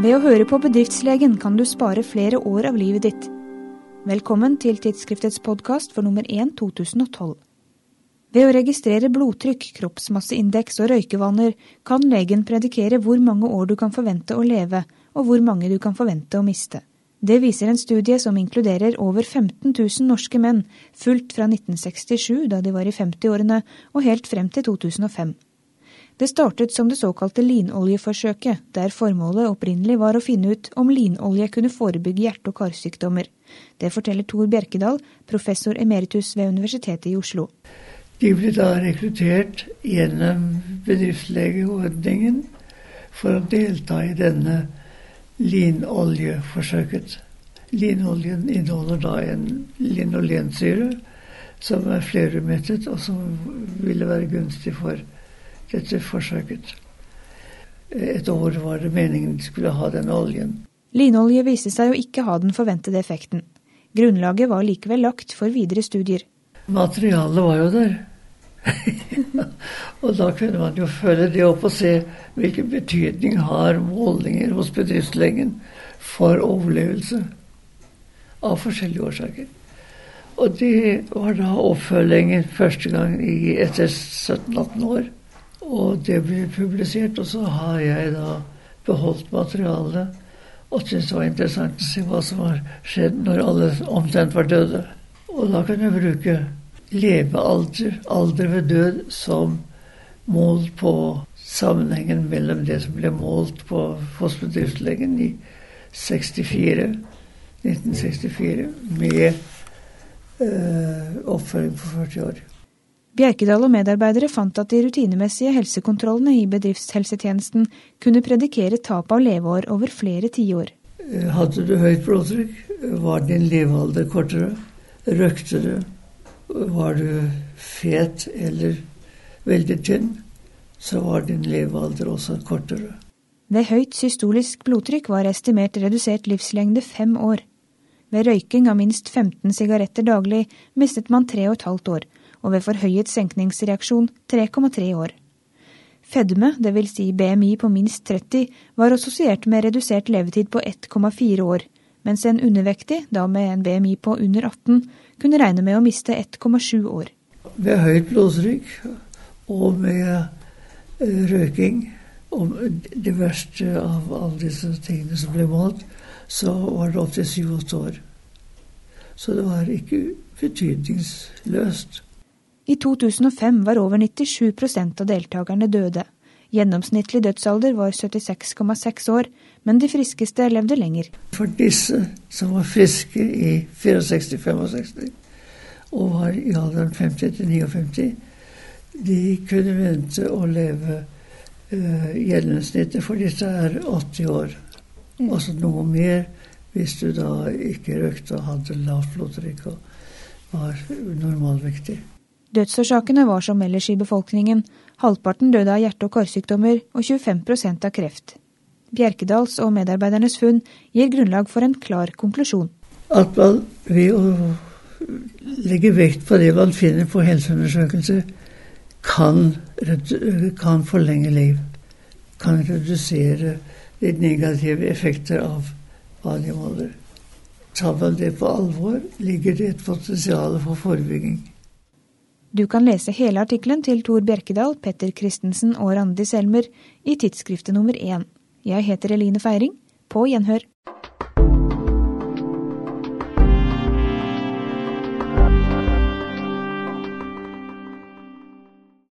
Ved å høre på Bedriftslegen kan du spare flere år av livet ditt. Velkommen til tidsskriftets podkast for nummer 1 2012. Ved å registrere blodtrykk, kroppsmasseindeks og røykevaner kan legen predikere hvor mange år du kan forvente å leve, og hvor mange du kan forvente å miste. Det viser en studie som inkluderer over 15 000 norske menn, fulgt fra 1967, da de var i 50-årene, og helt frem til 2005. Det startet som det såkalte linoljeforsøket, der formålet opprinnelig var å finne ut om linolje kunne forebygge hjerte- og karsykdommer. Det forteller Tor Bjerkedal, professor emeritus ved Universitetet i Oslo. De ble da rekruttert gjennom bedriftslegeordningen for å delta i denne linoljeforsøket. Linoljen inneholder da en linolensyre som er flerumettet, og som ville være gunstig for dette forsøket. Et år var det meningen de skulle ha den oljen. Linolje viste seg å ikke ha den forventede effekten. Grunnlaget var likevel lagt for videre studier. Materialet var jo der. og da kunne man jo følge det opp og se hvilken betydning har målinger hos bedriftslegen for overlevelse. Av forskjellige årsaker. Og det var da oppfølgingen første gang i, etter 17-18 år. Og det ble publisert, og så har jeg da beholdt materialet og syntes det var interessant å se hva som har skjedd når alle omtrent var døde. Og da kan jeg bruke levealder, alder ved død, som mål på sammenhengen mellom det som ble målt på fosterbedriftslegen i 64, 1964, med øh, oppfølging for 40 år. Bjerkedal og medarbeidere fant at de rutinemessige helsekontrollene i bedriftshelsetjenesten kunne predikere tap av leveår over flere tiår. Hadde du høyt blodtrykk, var din levealder kortere. Røkte du, var du fet eller veldig tynn, så var din levealder også kortere. Ved høyt systolisk blodtrykk var estimert redusert livslengde fem år. Ved røyking av minst 15 sigaretter daglig mistet man tre og et halvt år, og ved forhøyet senkningsreaksjon 3,3 år. Fedme, dvs. Si BMI på minst 30, var assosiert med redusert levetid på 1,4 år, mens en undervektig, da med en BMI på under 18, kunne regne med å miste 1,7 år. Med høyt blodtrykk og med eh, røyking og det verste av alle disse tingene som ble målt, så var det opptil syv-åtte år. Så det var ikke betydningsløst. I 2005 var over 97% av deltakerne døde. Gjennomsnittlig dødsalder var 76,6 år, men de friskeste levde lenger. For disse som var friske i 64-65 og var i alderen 50-59, de kunne vente å leve uh, Gjennomsnittet for disse er 80 år. Altså noe mer hvis du da ikke røykte og hadde lavt blodtrykk og var normalvektig. Dødsårsakene var som ellers i befolkningen. Halvparten døde av hjerte- og karsykdommer og 25% av kreft. Bjerkedals og medarbeidernes funn gir grunnlag for en klar konklusjon. At man ved å legge vekt på det man finner på helseundersøkelser, kan, kan forlenge liv. Kan redusere de negative effekter av valgmåler. Tar man det på alvor, ligger det et potensial for forebygging. Du kan lese hele artikkelen til Tor Bjerkedal, Petter Christensen og Randi Selmer i tidsskriftet nummer én. Jeg heter Eline Feiring. På gjenhør.